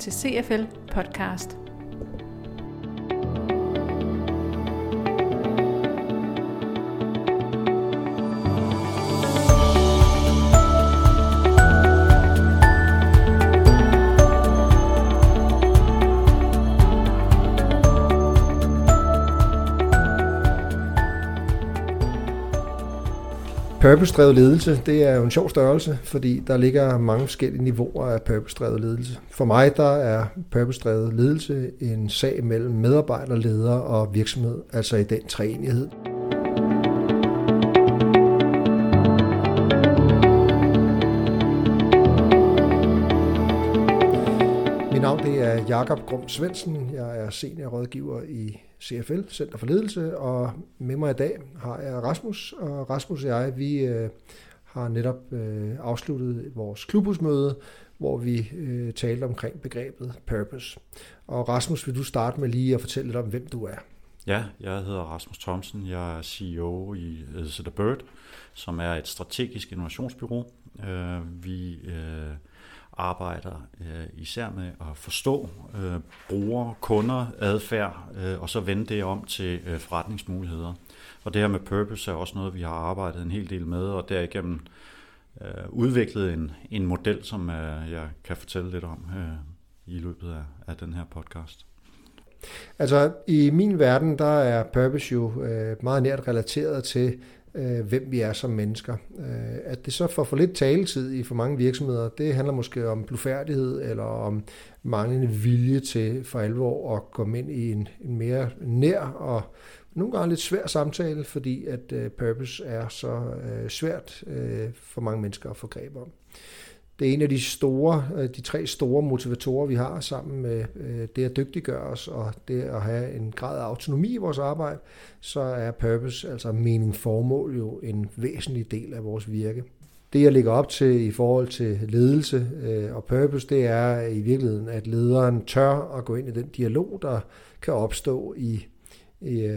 til CFL Podcast. Purpose-drevet ledelse, det er jo en sjov størrelse, fordi der ligger mange forskellige niveauer af purpose-drevet ledelse. For mig der er purpose-drevet ledelse en sag mellem medarbejder, leder og virksomhed, altså i den træenighed. Jakob Grum Svendsen. Jeg er seniorrådgiver i CFL, Center for Ledelse, og med mig i dag har jeg Rasmus, og Rasmus og jeg, vi øh, har netop øh, afsluttet vores klubhusmøde, hvor vi øh, talte omkring begrebet purpose. Og Rasmus, vil du starte med lige at fortælle lidt om, hvem du er? Ja, jeg hedder Rasmus Thomsen. Jeg er CEO i øh, The Bird, som er et strategisk innovationsbyrå. Øh, vi øh, arbejder øh, især med at forstå øh, brugere, kunder, adfærd, øh, og så vende det om til øh, forretningsmuligheder. Og det her med purpose er også noget, vi har arbejdet en hel del med, og derigennem øh, udviklet en, en model, som øh, jeg kan fortælle lidt om øh, i løbet af, af den her podcast. Altså i min verden, der er purpose jo øh, meget nært relateret til øh, hvem vi er som mennesker. Øh, at det så får for lidt taletid i for mange virksomheder, det handler måske om blufærdighed eller om manglende vilje til for alvor at komme ind i en, en mere nær og nogle gange lidt svær samtale, fordi at øh, purpose er så øh, svært øh, for mange mennesker at få greb om. Det er en af de store, øh, de tre store motivatorer, vi har sammen med øh, det at dygtiggøre os og det at have en grad af autonomi i vores arbejde, så er purpose, altså mening formål, jo en væsentlig del af vores virke. Det jeg lægger op til i forhold til ledelse øh, og purpose, det er i virkeligheden, at lederen tør at gå ind i den dialog, der kan opstå i i,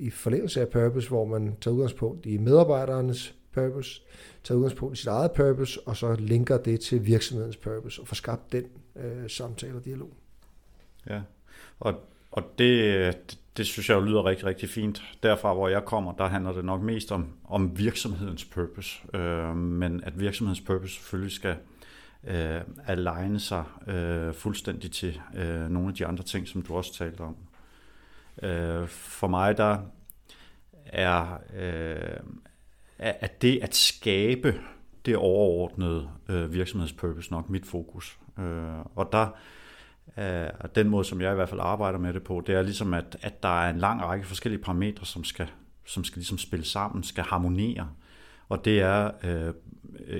i forlængelse af purpose, hvor man tager udgangspunkt i medarbejdernes purpose, tager udgangspunkt i sit eget purpose, og så linker det til virksomhedens purpose, og får skabt den øh, samtale og dialog. Ja, og, og det, det synes jeg jo lyder rigtig, rigtig fint. Derfra, hvor jeg kommer, der handler det nok mest om, om virksomhedens purpose, øh, men at virksomhedens purpose selvfølgelig skal øh, aligne sig øh, fuldstændig til øh, nogle af de andre ting, som du også talte om. Øh, for mig, der er, øh, at det at skabe det overordnede øh, virksomhedspurpose nok mit fokus. Øh, og der øh, er den måde, som jeg i hvert fald arbejder med det på, det er ligesom, at, at der er en lang række forskellige parametre, som skal, som skal ligesom spille sammen, skal harmonere. Og det er øh,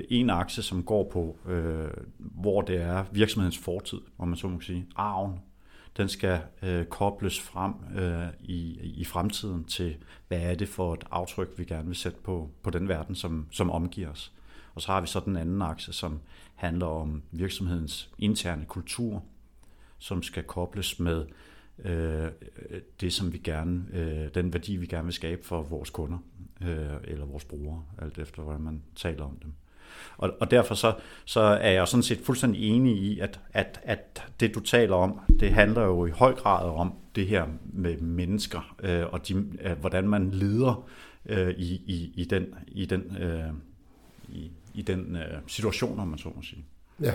en akse, som går på, øh, hvor det er virksomhedens fortid, om man så må sige, arven, den skal øh, kobles frem øh, i, i fremtiden til, hvad er det for et aftryk, vi gerne vil sætte på, på den verden, som, som omgiver os. Og så har vi så den anden akse, som handler om virksomhedens interne kultur, som skal kobles med øh, det, som vi gerne, øh, den værdi, vi gerne vil skabe for vores kunder øh, eller vores brugere, alt efter hvordan man taler om dem. Og, og derfor så, så er jeg sådan set fuldstændig enig i, at, at, at det du taler om, det handler jo i høj grad om det her med mennesker, øh, og de, øh, hvordan man lider øh, i, i, i den, i den, øh, i, i den øh, situation, om man så må sige. Ja,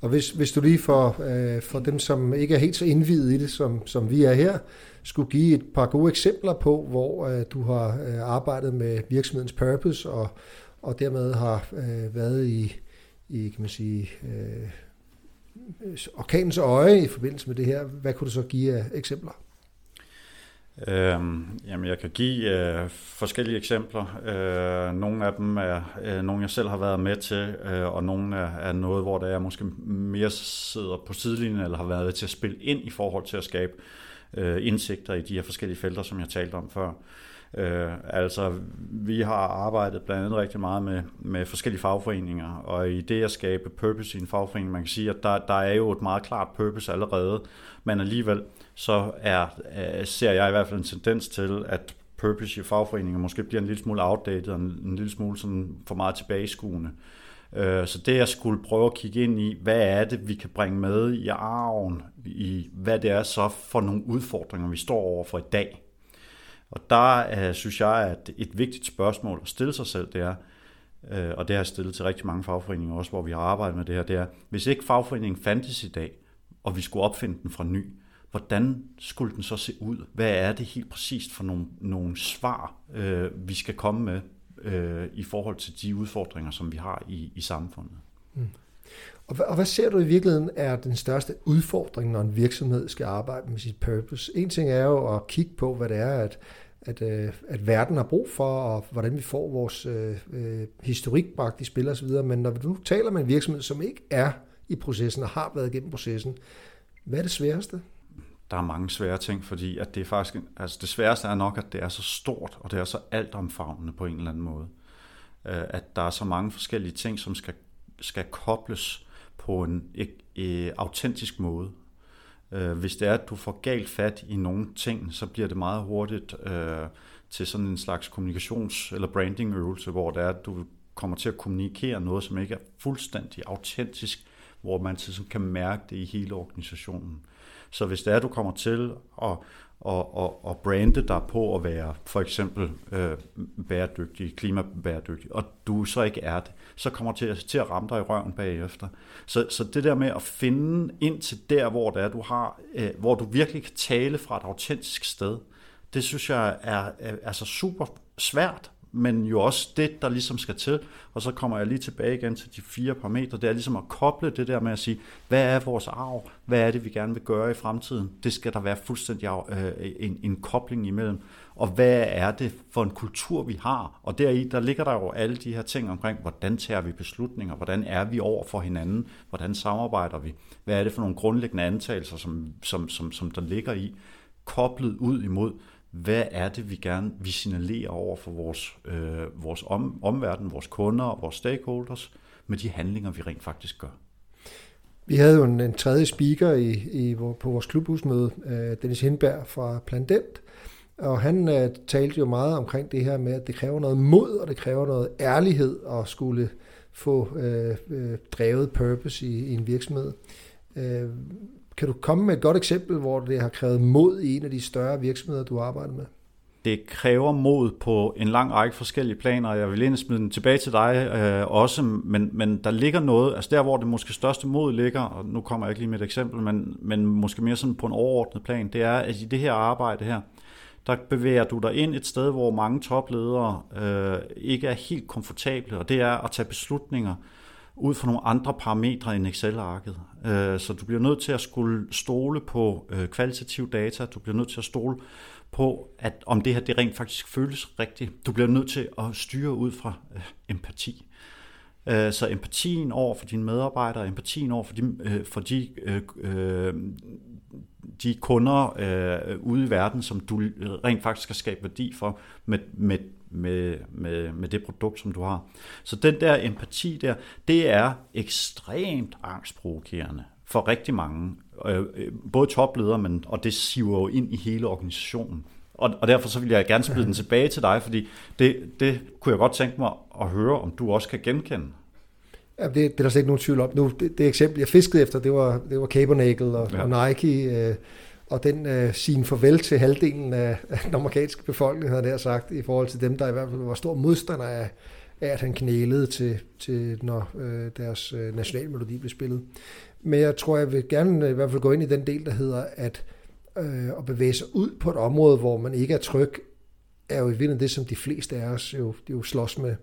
og hvis, hvis du lige for, øh, for dem, som ikke er helt så indvidet i det, som, som vi er her, skulle give et par gode eksempler på, hvor øh, du har øh, arbejdet med virksomhedens purpose og, og dermed har øh, været i, i kan man sige, øh, orkanens øje i forbindelse med det her. Hvad kunne du så give af eksempler? Øhm, jamen, jeg kan give øh, forskellige eksempler. Øh, nogle af dem er øh, nogle, jeg selv har været med til, øh, og nogle er, er noget, hvor der er måske mere sidder på sidelinjen, eller har været til at spille ind i forhold til at skabe øh, Øh, indsigter i de her forskellige felter, som jeg talte om før. Øh, altså, vi har arbejdet blandt andet rigtig meget med, med forskellige fagforeninger, og i det at skabe purpose i en fagforening, man kan sige, at der, der er jo et meget klart purpose allerede, men alligevel så er, øh, ser jeg i hvert fald en tendens til, at purpose i fagforeninger måske bliver en lille smule outdated og en, en lille smule sådan for meget tilbageskuende. Øh, Øh, så det jeg skulle prøve at kigge ind i, hvad er det, vi kan bringe med i arven, i hvad det er så for nogle udfordringer, vi står over for i dag. Og der øh, synes jeg, at et vigtigt spørgsmål at stille sig selv, det er, øh, og det har jeg stillet til rigtig mange fagforeninger også, hvor vi har arbejdet med det her, det er, hvis ikke fagforeningen fandtes i dag, og vi skulle opfinde den fra ny, hvordan skulle den så se ud? Hvad er det helt præcist for nogle, nogle svar, øh, vi skal komme med øh, i forhold til de udfordringer, som vi har i, i samfundet? Mm. Og hvad, og hvad ser du i virkeligheden er den største udfordring, når en virksomhed skal arbejde med sit purpose? En ting er jo at kigge på, hvad det er, at, at, øh, at verden har brug for, og hvordan vi får vores øh, øh historik bragt i spil osv., men når du nu taler med en virksomhed, som ikke er i processen og har været igennem processen, hvad er det sværeste? Der er mange svære ting, fordi at det er faktisk, altså det sværeste er nok, at det er så stort, og det er så altomfavnende på en eller anden måde. Øh, at der er så mange forskellige ting, som skal, skal kobles på en øh, autentisk måde. Øh, hvis det er, at du får galt fat i nogle ting, så bliver det meget hurtigt øh, til sådan en slags kommunikations- eller brandingøvelse, hvor det er, at du kommer til at kommunikere noget, som ikke er fuldstændig autentisk, hvor man kan mærke det i hele organisationen. Så hvis det er, at du kommer til at og, og, og brande dig på at være for eksempel øh, bæredygtig, klimabæredygtig, og du så ikke er det, så kommer det til, til at ramme dig i røven bagefter. Så, så det der med at finde ind til der, hvor det er, du har, øh, hvor du virkelig kan tale fra et autentisk sted, det synes jeg er, er altså super svært, men jo også det, der ligesom skal til. Og så kommer jeg lige tilbage igen til de fire parametre. Det er ligesom at koble det der med at sige, hvad er vores arv? Hvad er det, vi gerne vil gøre i fremtiden? Det skal der være fuldstændig øh, en, en kobling imellem. Og hvad er det for en kultur, vi har? Og deri, der ligger der jo alle de her ting omkring, hvordan tager vi beslutninger? Hvordan er vi over for hinanden? Hvordan samarbejder vi? Hvad er det for nogle grundlæggende antagelser, som, som, som, som der ligger i? Koblet ud imod, hvad er det, vi gerne vi signalerer over for vores, øh, vores om, omverden, vores kunder og vores stakeholders med de handlinger, vi rent faktisk gør. Vi havde jo en, en tredje speaker i, i, på vores klubhusmøde, øh, Dennis Hindberg fra Plandent, og han øh, talte jo meget omkring det her med, at det kræver noget mod, og det kræver noget ærlighed at skulle få øh, øh, drevet purpose i, i en virksomhed. Øh, kan du komme med et godt eksempel, hvor det har krævet mod i en af de større virksomheder, du arbejder med? Det kræver mod på en lang række forskellige planer, og jeg vil egentlig smide den tilbage til dig øh, også, men, men der ligger noget, altså der hvor det måske største mod ligger, og nu kommer jeg ikke lige med et eksempel, men, men måske mere sådan på en overordnet plan, det er, at i det her arbejde her, der bevæger du dig ind et sted, hvor mange topledere øh, ikke er helt komfortable, og det er at tage beslutninger, ud fra nogle andre parametre end Excel-arket. Øh, så du bliver nødt til at skulle stole på øh, kvalitativ data, du bliver nødt til at stole på, at om det her det rent faktisk føles rigtigt. Du bliver nødt til at styre ud fra øh, empati. Øh, så empatien over for dine medarbejdere, empatien over for de, for de, de kunder ude i verden, som du rent faktisk skal skabe værdi for med, med med, med, med det produkt, som du har. Så den der empati der, det er ekstremt angstprovokerende for rigtig mange. Øh, både topledere, men, og det siver jo ind i hele organisationen. Og, og derfor så vil jeg gerne spille den tilbage til dig, fordi det, det kunne jeg godt tænke mig at høre, om du også kan genkende. Ja, det, det er der slet ikke nogen tvivl om. Nu, det, det eksempel, jeg fiskede efter, det var, det var Cabernacle og, ja. og Nike. Øh, og den øh, sin farvel til halvdelen af, af den amerikanske befolkning, havde jeg sagt, i forhold til dem, der i hvert fald var stor modstander af, af at han knælede til, til når øh, deres øh, nationalmelodi blev spillet. Men jeg tror, jeg vil gerne øh, i hvert fald gå ind i den del, der hedder, at øh, at bevæge sig ud på et område, hvor man ikke er tryg, er jo i virkeligheden det, som de fleste af os jo, jo slås med.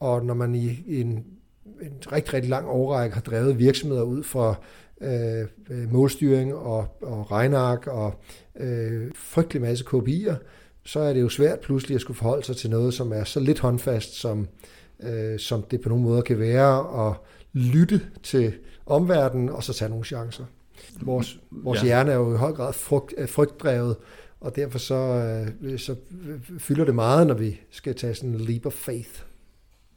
Og når man i, i en, en rigtig, rigtig lang årrække har drevet virksomheder ud fra Øh, øh, målstyring og, og regnark og øh, frygtelig masse kopier, så er det jo svært pludselig at skulle forholde sig til noget, som er så lidt håndfast, som, øh, som det på nogle måder kan være, at lytte til omverdenen og så tage nogle chancer. Vores, vores ja. hjerne er jo i høj grad frygt, frygtdrevet, og derfor så, øh, så fylder det meget, når vi skal tage sådan en leap of faith.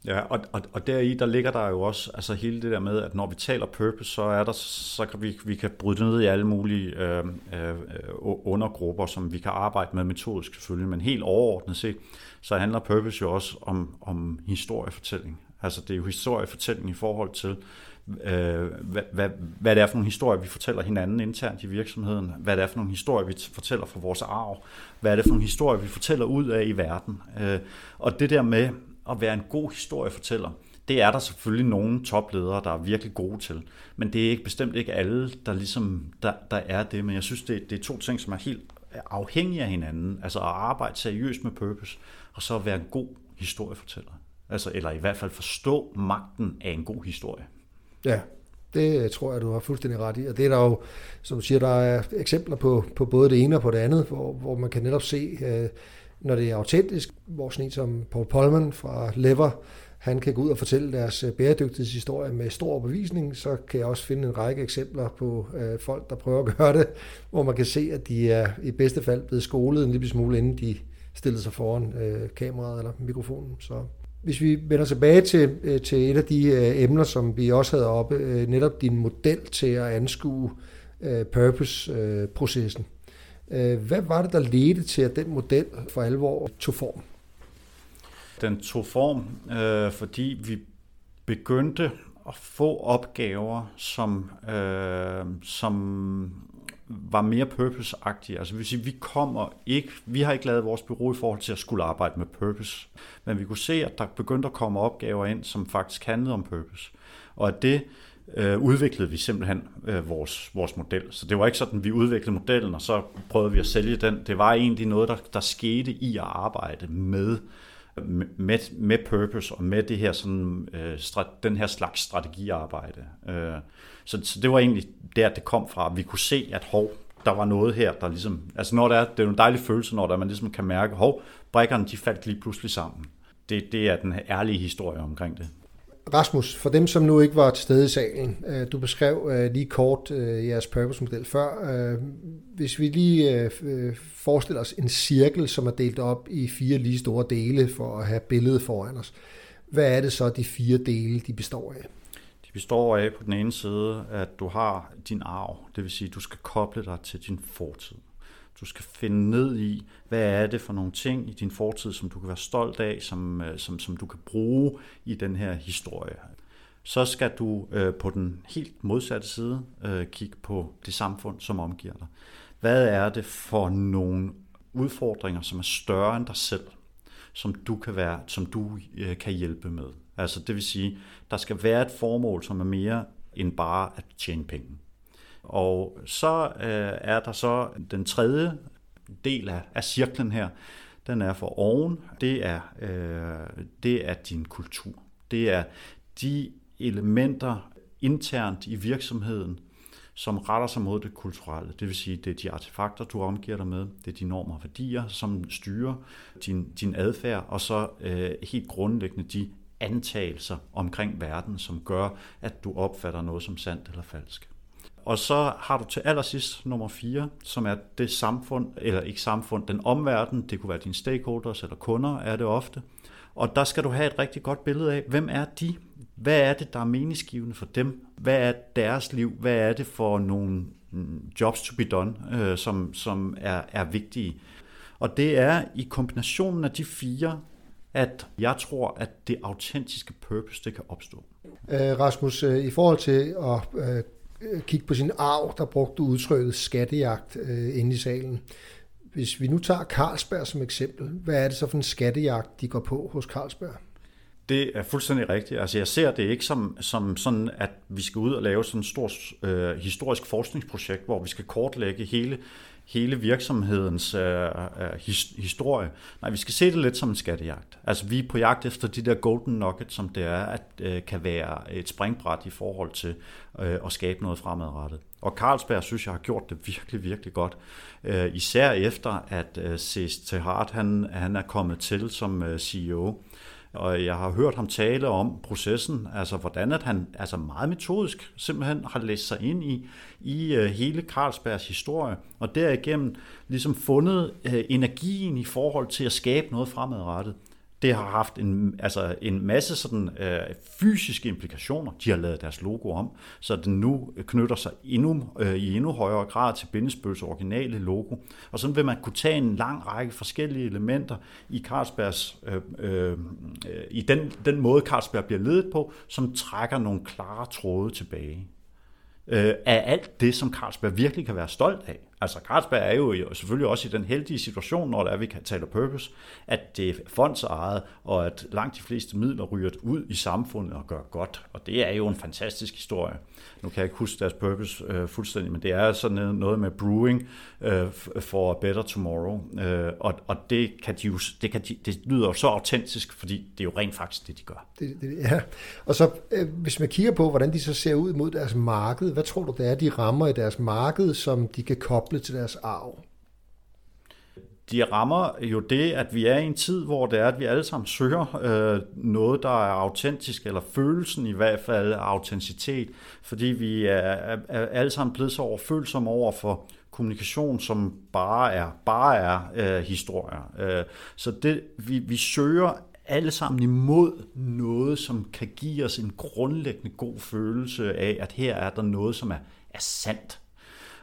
Ja, og, og, og deri, der ligger der jo også altså hele det der med, at når vi taler purpose, så er der, så kan vi, vi kan bryde ned i alle mulige øh, øh, undergrupper, som vi kan arbejde med metodisk selvfølgelig, men helt overordnet set, så handler purpose jo også om, om historiefortælling. Altså det er jo historiefortælling i forhold til, øh, hvad, hvad, hvad det er for nogle historier, vi fortæller hinanden internt i virksomheden, hvad det er for nogle historier, vi fortæller for vores arv, hvad er det for nogle historier, vi fortæller ud af i verden. Øh, og det der med at være en god historiefortæller, det er der selvfølgelig nogle topledere, der er virkelig gode til. Men det er ikke bestemt ikke alle, der ligesom der, der er det. Men jeg synes, det, det er to ting, som er helt afhængige af hinanden. Altså at arbejde seriøst med purpose, og så at være en god historiefortæller. Altså, eller i hvert fald forstå magten af en god historie. Ja, det tror jeg, du har fuldstændig ret i. Og det er der jo, som du siger, der er eksempler på, på både det ene og på det andet, hvor, hvor man kan netop se, øh, når det er autentisk, hvor sådan en som Paul Polman fra Lever, han kan gå ud og fortælle deres øh, bæredygtighedshistorie med stor bevisning, så kan jeg også finde en række eksempler på øh, folk, der prøver at gøre det, hvor man kan se, at de er i bedste fald blevet skolet en lille smule, inden de stillede sig foran øh, kameraet eller mikrofonen. Så hvis vi vender tilbage til, øh, til et af de øh, emner, som vi også havde oppe, øh, netop din model til at anskue øh, purpose-processen. Øh, Øh, hvad var det, der ledte til, at den model for alvor tog form? Den tog form, øh, fordi vi begyndte at få opgaver, som, øh, som var mere purpose-agtige. Altså hvis vi kommer ikke, vi har ikke lavet vores bureau i forhold til at skulle arbejde med purpose, men vi kunne se, at der begyndte at komme opgaver ind, som faktisk handlede om purpose. Og at det øh, udviklede vi simpelthen øh, vores, vores model. Så det var ikke sådan, at vi udviklede modellen, og så prøvede vi at sælge den. Det var egentlig noget, der, der skete i at arbejde med med, med purpose og med det her sådan, øh, strat, den her slags strategiarbejde. Øh, så, så det var egentlig der, det kom fra. Vi kunne se, at hov, der var noget her, der ligesom... Altså når der er, det er en dejlig følelse, når der man ligesom kan mærke, hov, brækkerne de faldt lige pludselig sammen. Det, det er den ærlige historie omkring det. Rasmus, for dem, som nu ikke var til stede i salen, øh, du beskrev øh, lige kort øh, jeres purpose-model før. Hvis vi lige forestiller os en cirkel, som er delt op i fire lige store dele for at have billedet foran os. Hvad er det så, de fire dele de består af? De består af på den ene side, at du har din arv, det vil sige, at du skal koble dig til din fortid. Du skal finde ned i, hvad er det for nogle ting i din fortid, som du kan være stolt af, som, øh, som, som du kan bruge i den her historie. Så skal du øh, på den helt modsatte side øh, kigge på det samfund, som omgiver dig. Hvad er det for nogle udfordringer, som er større end dig selv, som du kan være, som du øh, kan hjælpe med? Altså det vil sige, der skal være et formål, som er mere end bare at tjene penge. Og så øh, er der så den tredje del af, af cirklen her, den er for oven, det er, øh, det er din kultur. Det er de elementer internt i virksomheden, som retter sig mod det kulturelle. Det vil sige, det er de artefakter, du omgiver dig med, det er de normer og værdier, som styrer din, din adfærd, og så øh, helt grundlæggende de antagelser omkring verden, som gør, at du opfatter noget som sandt eller falsk. Og så har du til allersidst nummer 4, som er det samfund, eller ikke samfund, den omverden, det kunne være dine stakeholders eller kunder, er det ofte. Og der skal du have et rigtig godt billede af, hvem er de? Hvad er det, der er meningsgivende for dem? Hvad er deres liv? Hvad er det for nogle mm, jobs to be done, øh, som, som er, er vigtige? Og det er i kombinationen af de fire, at jeg tror, at det autentiske purpose, det kan opstå. Øh, Rasmus, øh, i forhold til at øh, Øh, kigge på sin arv, der brugte udtrykket skattejagt øh, inde i salen. Hvis vi nu tager Carlsberg som eksempel, hvad er det så for en skattejagt, de går på hos Carlsberg? Det er fuldstændig rigtigt. Altså jeg ser det ikke som, som sådan, at vi skal ud og lave sådan et stort øh, historisk forskningsprojekt, hvor vi skal kortlægge hele hele virksomhedens øh, øh, his, historie. Nej, vi skal se det lidt som en skattejagt. Altså vi er på jagt efter de der golden nuggets, som det er, at øh, kan være et springbræt i forhold til øh, at skabe noget fremadrettet. Og Carlsberg synes jeg har gjort det virkelig, virkelig godt. Øh, især efter at øh, C.S. Tehart, han, han er kommet til som øh, CEO og jeg har hørt ham tale om processen, altså hvordan at han altså meget metodisk simpelthen har læst sig ind i, i øh, hele Carlsbergs historie, og derigennem ligesom fundet øh, energien i forhold til at skabe noget fremadrettet det har haft en, altså en masse sådan, øh, fysiske implikationer. De har lavet deres logo om, så den nu knytter sig endnu, øh, i endnu højere grad til Bindesbøls originale logo. Og sådan vil man kunne tage en lang række forskellige elementer i Carlsbergs, øh, øh, i den, den måde Carlsberg bliver ledet på, som trækker nogle klare tråde tilbage øh, af alt det, som Carlsberg virkelig kan være stolt af. Altså Carlsberg er jo selvfølgelig også i den heldige situation, når der er, vi kan tale purpose, at det er fondsejet, og at langt de fleste midler ryger ud i samfundet og gør godt. Og det er jo en fantastisk historie. Nu kan jeg ikke huske deres purpose øh, fuldstændig, men det er sådan noget med brewing øh, for a better tomorrow. Øh, og, og det, kan de jo, det, kan de, det lyder jo så autentisk, fordi det er jo rent faktisk det, de gør. Det, det, ja. Og så øh, hvis man kigger på, hvordan de så ser ud mod deres marked, hvad tror du, det er, de rammer i deres marked, som de kan koble til deres arv? de rammer jo det, at vi er i en tid, hvor det er, at vi alle sammen søger øh, noget, der er autentisk, eller følelsen i hvert fald af autenticitet, fordi vi er, er, er alle sammen blevet så overfølsomme over for kommunikation, som bare er, bare er øh, historier. Øh, så det, vi, vi søger alle sammen imod noget, som kan give os en grundlæggende god følelse af, at her er der noget, som er, er sandt.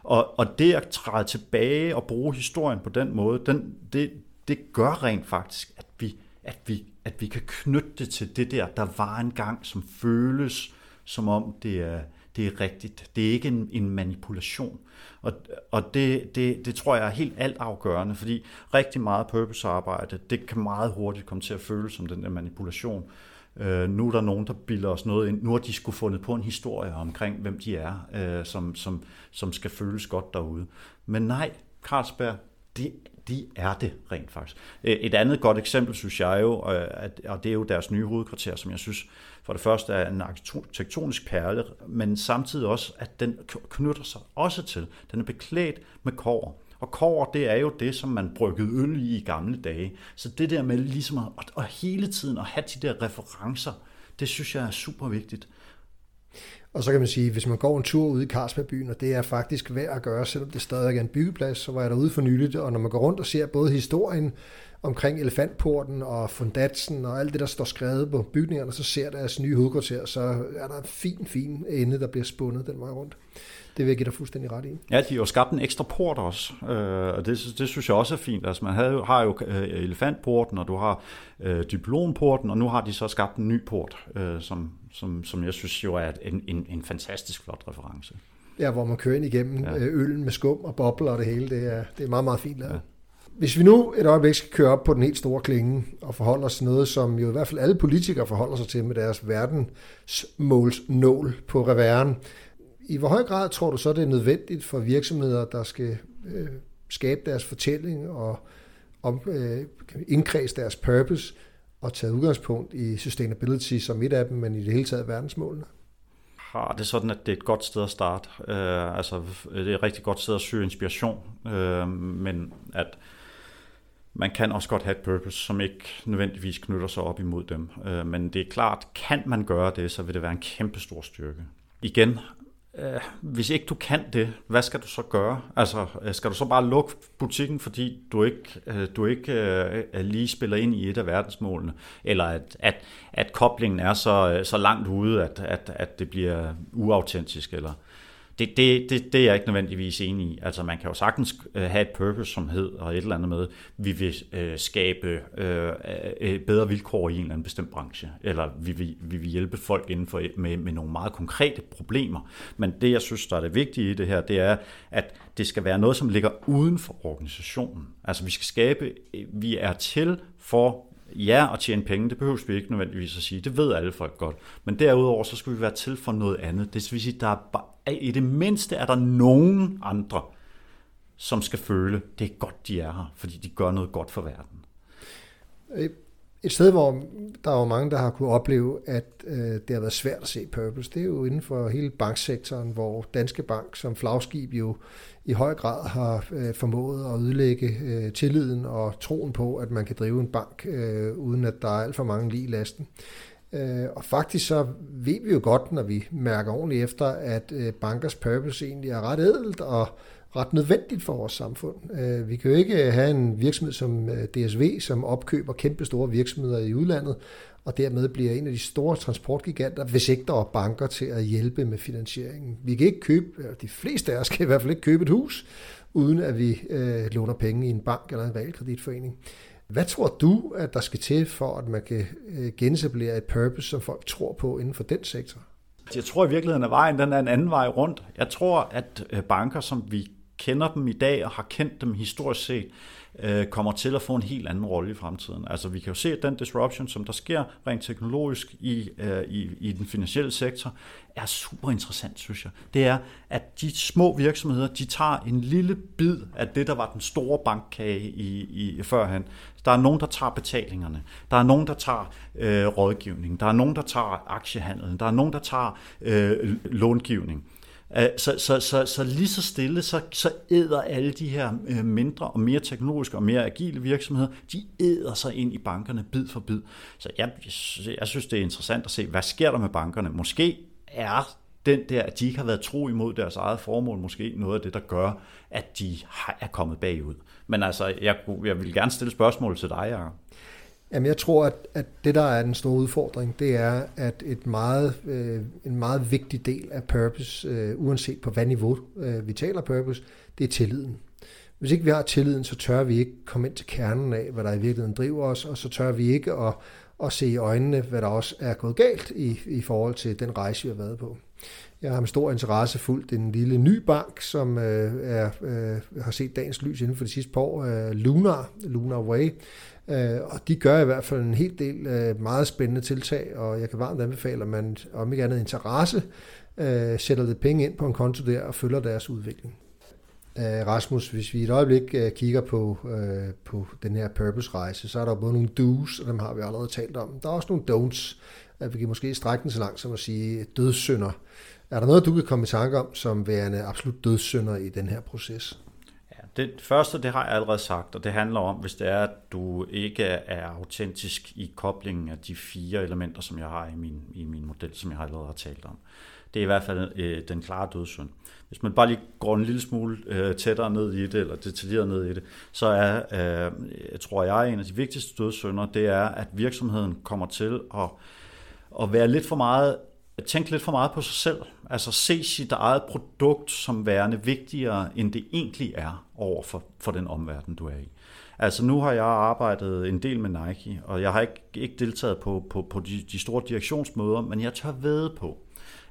Og, og det at træde tilbage og bruge historien på den måde, den, det, det gør rent faktisk, at vi, at, vi, at vi kan knytte det til det der, der var en gang, som føles som om det er, det er rigtigt. Det er ikke en, en manipulation. Og, og det, det, det tror jeg er helt altafgørende, fordi rigtig meget purpose-arbejde, det kan meget hurtigt komme til at føles som den der manipulation. Øh, nu er der nogen, der bilder os noget ind. Nu har de skulle fundet på en historie omkring, hvem de er, øh, som, som, som skal føles godt derude. Men nej, Carlsberg, det, de er det rent faktisk. Et andet godt eksempel, synes jeg jo, øh, at, og det er jo deres nye hovedkvarter, som jeg synes for det første er en arkitektonisk perle, men samtidig også, at den knytter sig også til. Den er beklædt med kår. Og kover, det er jo det, som man bryggede øl i i gamle dage. Så det der med ligesom at, at hele tiden at have de der referencer, det synes jeg er super vigtigt. Og så kan man sige, hvis man går en tur ud i Carlsbergbyen, og det er faktisk værd at gøre, selvom det stadig er en byggeplads, så var jeg derude for nyligt, og når man går rundt og ser både historien omkring elefantporten og fundatsen og alt det, der står skrevet på bygningerne, så ser deres nye hovedkvarter, så er der en fin, fin ende, der bliver spundet den vej rundt. Det vil jeg give dig fuldstændig ret i. Ja, de har jo skabt en ekstra port også, øh, og det, det synes jeg også er fint. Altså, man havde, har jo øh, elefantporten, og du har øh, diplomporten, og nu har de så skabt en ny port, øh, som, som, som jeg synes jo er en, en, en fantastisk flot reference. Ja, hvor man kører ind igennem ja. Øh, øllen med skum og bobler og det hele. Det er, det er meget, meget fint lavet. Ja. Hvis vi nu et øjeblik skal køre op på den helt store klinge og forholde os til noget, som jo i hvert fald alle politikere forholder sig til med deres verdensmålsnål på reværen, i hvor høj grad tror du så, det er nødvendigt for virksomheder, der skal øh, skabe deres fortælling og om, øh, indkredse deres purpose og tage udgangspunkt i sustainability som et af dem, men i det hele taget verdensmålene? har det sådan, at det er et godt sted at starte. Øh, altså, det er et rigtig godt sted at søge inspiration, øh, men at man kan også godt have et purpose, som ikke nødvendigvis knytter sig op imod dem. Øh, men det er klart, kan man gøre det, så vil det være en kæmpe stor styrke. Igen, øh, hvis ikke du kan det, hvad skal du så gøre? Altså, øh, skal du så bare lukke butikken, fordi du ikke, øh, du ikke øh, øh, lige spiller ind i et af verdensmålene? Eller at, at, at koblingen er så, øh, så langt ude, at, at, at det bliver uautentisk? Eller, det, det, det, det er jeg ikke nødvendigvis enig i. Altså man kan jo sagtens øh, have et purpose, som hedder og et eller andet med, vi vil øh, skabe øh, øh, bedre vilkår i en eller anden bestemt branche, eller vi vil, vi vil hjælpe folk inden for, med, med nogle meget konkrete problemer. Men det, jeg synes, der er det vigtige i det her, det er, at det skal være noget, som ligger uden for organisationen. Altså vi skal skabe, vi er til for ja, at tjene penge, det behøver vi ikke nødvendigvis at sige. Det ved alle folk godt. Men derudover, så skal vi være til for noget andet. Det vil sige, der er, i det mindste er der nogen andre, som skal føle, det er godt, de er her, fordi de gør noget godt for verden. Øh, et sted, hvor der er jo mange, der har kunne opleve, at øh, det har været svært at se purpose, det er jo inden for hele banksektoren, hvor Danske Bank som flagskib jo i høj grad har øh, formået at ødelægge øh, tilliden og troen på, at man kan drive en bank, øh, uden at der er alt for mange lige i lasten. Øh, og faktisk så ved vi jo godt, når vi mærker ordentligt efter, at øh, bankers purpose egentlig er ret edelt og ret nødvendigt for vores samfund. Øh, vi kan jo ikke øh, have en virksomhed som øh, DSV, som opkøber kæmpe store virksomheder i udlandet, og dermed bliver en af de store transportgiganter, hvis ikke der er banker til at hjælpe med finansieringen. Vi kan ikke købe, de fleste af os kan i hvert fald ikke købe et hus, uden at vi øh, låner penge i en bank eller en realkreditforening. Hvad tror du, at der skal til for, at man kan genetablere et purpose, som folk tror på inden for den sektor? Jeg tror i virkeligheden, at vejen den er en anden vej rundt. Jeg tror, at banker, som vi kender dem i dag og har kendt dem historisk set, øh, kommer til at få en helt anden rolle i fremtiden. Altså vi kan jo se, at den disruption, som der sker rent teknologisk i, øh, i, i den finansielle sektor, er super interessant, synes jeg. Det er, at de små virksomheder, de tager en lille bid af det, der var den store bankkage i, i førhen. Der er nogen, der tager betalingerne. Der er nogen, der tager øh, rådgivning. Der er nogen, der tager aktiehandlen. Der er nogen, der tager øh, långivning. Øh, så, så, så, så lige så stille, så, så æder alle de her øh, mindre og mere teknologiske og mere agile virksomheder, de æder sig ind i bankerne bid for bid. Så jeg, jeg synes, det er interessant at se, hvad sker der med bankerne? Måske er den der, at de ikke har været tro imod deres eget formål, måske noget af det, der gør, at de er kommet bagud. Men altså, jeg, jeg vil gerne stille spørgsmål til dig, Jacob. Jamen, jeg tror, at, at det, der er den store udfordring, det er, at et meget, øh, en meget vigtig del af purpose, øh, uanset på hvad niveau øh, vi taler purpose, det er tilliden. Hvis ikke vi har tilliden, så tør vi ikke komme ind til kernen af, hvad der i virkeligheden driver os, og så tør vi ikke at, at se i øjnene, hvad der også er gået galt i, i forhold til den rejse, vi har været på. Jeg har med stor interesse fulgt en lille ny bank, som øh, er, øh, har set dagens lys inden for de sidste par år, øh, Lunar, Lunar Way, Øh, og de gør i hvert fald en hel del øh, meget spændende tiltag, og jeg kan varmt anbefale, at man om ikke andet interesse øh, sætter lidt penge ind på en konto der og følger deres udvikling. Øh, Rasmus, hvis vi et øjeblik øh, kigger på, øh, på den her purpose-rejse, så er der både nogle do's, og dem har vi allerede talt om. Der er også nogle don'ts. At vi kan måske strække den så langt som at sige dødssynder. Er der noget, du kan komme i tanke om som værende absolut dødssynder i den her proces? Ja, Det første, det har jeg allerede sagt, og det handler om, hvis det er, at du ikke er autentisk i koblingen af de fire elementer, som jeg har i min, i min model, som jeg allerede har talt om. Det er i hvert fald øh, den klare dødssynd. Hvis man bare lige går en lille smule øh, tættere ned i det, eller detaljeret ned i det, så er, øh, jeg tror jeg, en af de vigtigste dødssynder, det er, at virksomheden kommer til at, at være lidt for meget at tænke lidt for meget på sig selv. Altså se sit eget produkt som værende vigtigere, end det egentlig er over for, for den omverden, du er i. Altså nu har jeg arbejdet en del med Nike, og jeg har ikke, ikke deltaget på, på, på de, de store direktionsmøder, men jeg tør ved på,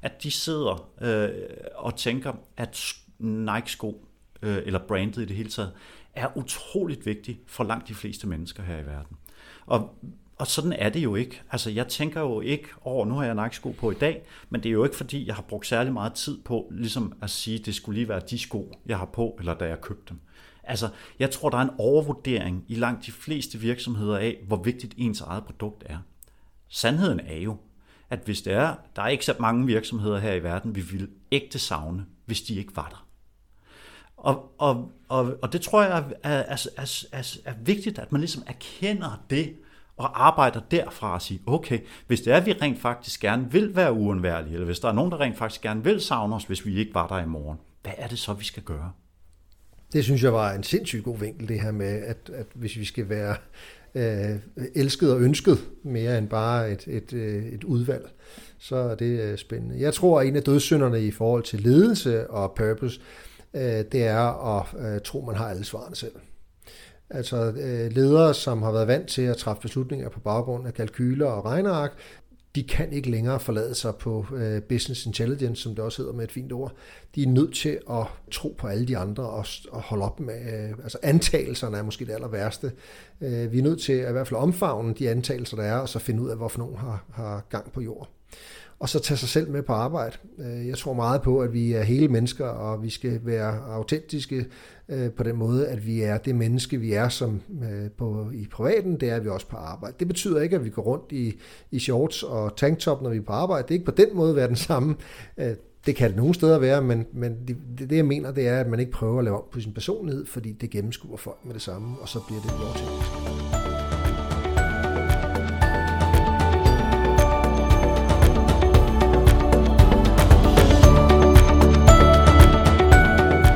at de sidder øh, og tænker, at Nike-sko, øh, eller brandet i det hele taget, er utroligt vigtigt for langt de fleste mennesker her i verden. Og og sådan er det jo ikke. Altså, jeg tænker jo ikke over, nu har jeg Nike-sko på i dag, men det er jo ikke fordi, jeg har brugt særlig meget tid på ligesom at sige, at det skulle lige være de sko, jeg har på, eller da jeg købte dem. Altså, jeg tror, der er en overvurdering i langt de fleste virksomheder af, hvor vigtigt ens eget produkt er. Sandheden er jo, at hvis det er, der er ikke så mange virksomheder her i verden, vi ville ægte savne, hvis de ikke var der. Og, og, og, og det tror jeg er, er, er, er, er vigtigt, at man ligesom erkender det, og arbejder derfra og sige, okay, hvis det er, at vi rent faktisk gerne vil være uundværlige, eller hvis der er nogen, der rent faktisk gerne vil savne os, hvis vi ikke var der i morgen, hvad er det så, vi skal gøre? Det synes jeg var en sindssygt god vinkel, det her med, at, at hvis vi skal være øh, elsket og ønsket mere end bare et, et, øh, et udvalg, så er det øh, spændende. Jeg tror, at en af dødssynderne i forhold til ledelse og purpose, øh, det er at øh, tro, man har alle svarene selv. Altså øh, ledere, som har været vant til at træffe beslutninger på baggrund af kalkyler og regneark, de kan ikke længere forlade sig på øh, business intelligence, som det også hedder med et fint ord. De er nødt til at tro på alle de andre og, og holde op med, øh, altså antagelserne er måske det aller værste. Øh, vi er nødt til at i hvert fald omfavne de antagelser, der er, og så finde ud af, hvorfor nogen har, har gang på jorden og så tage sig selv med på arbejde. Øh, jeg tror meget på, at vi er hele mennesker, og vi skal være autentiske øh, på den måde, at vi er det menneske, vi er som øh, på, i privaten, det er vi også på arbejde. Det betyder ikke, at vi går rundt i, i shorts og tanktop, når vi er på arbejde. Det er ikke på den måde at være den samme. Det kan det nogle steder være, men, men det, det, jeg mener, det er, at man ikke prøver at lave om på sin personlighed, fordi det gennemskuer folk med det samme, og så bliver det lov til.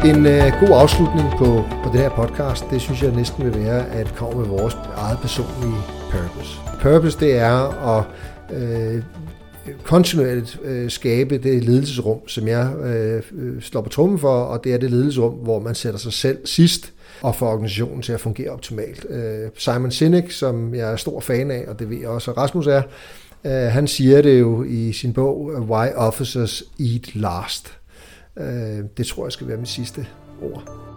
En øh, god afslutning på, på det her podcast, det synes jeg næsten vil være at komme med vores eget personlige purpose. Purpose, det er at øh, kontinuerligt øh, skabe det ledelsesrum, som jeg øh, slår på trummen for, og det er det ledelsesrum, hvor man sætter sig selv sidst og får organisationen til at fungere optimalt. Øh, Simon Sinek, som jeg er stor fan af, og det ved jeg også, at Rasmus er, øh, han siger det jo i sin bog, Why Officers Eat Last. Øh, det tror jeg skal være mit sidste ord.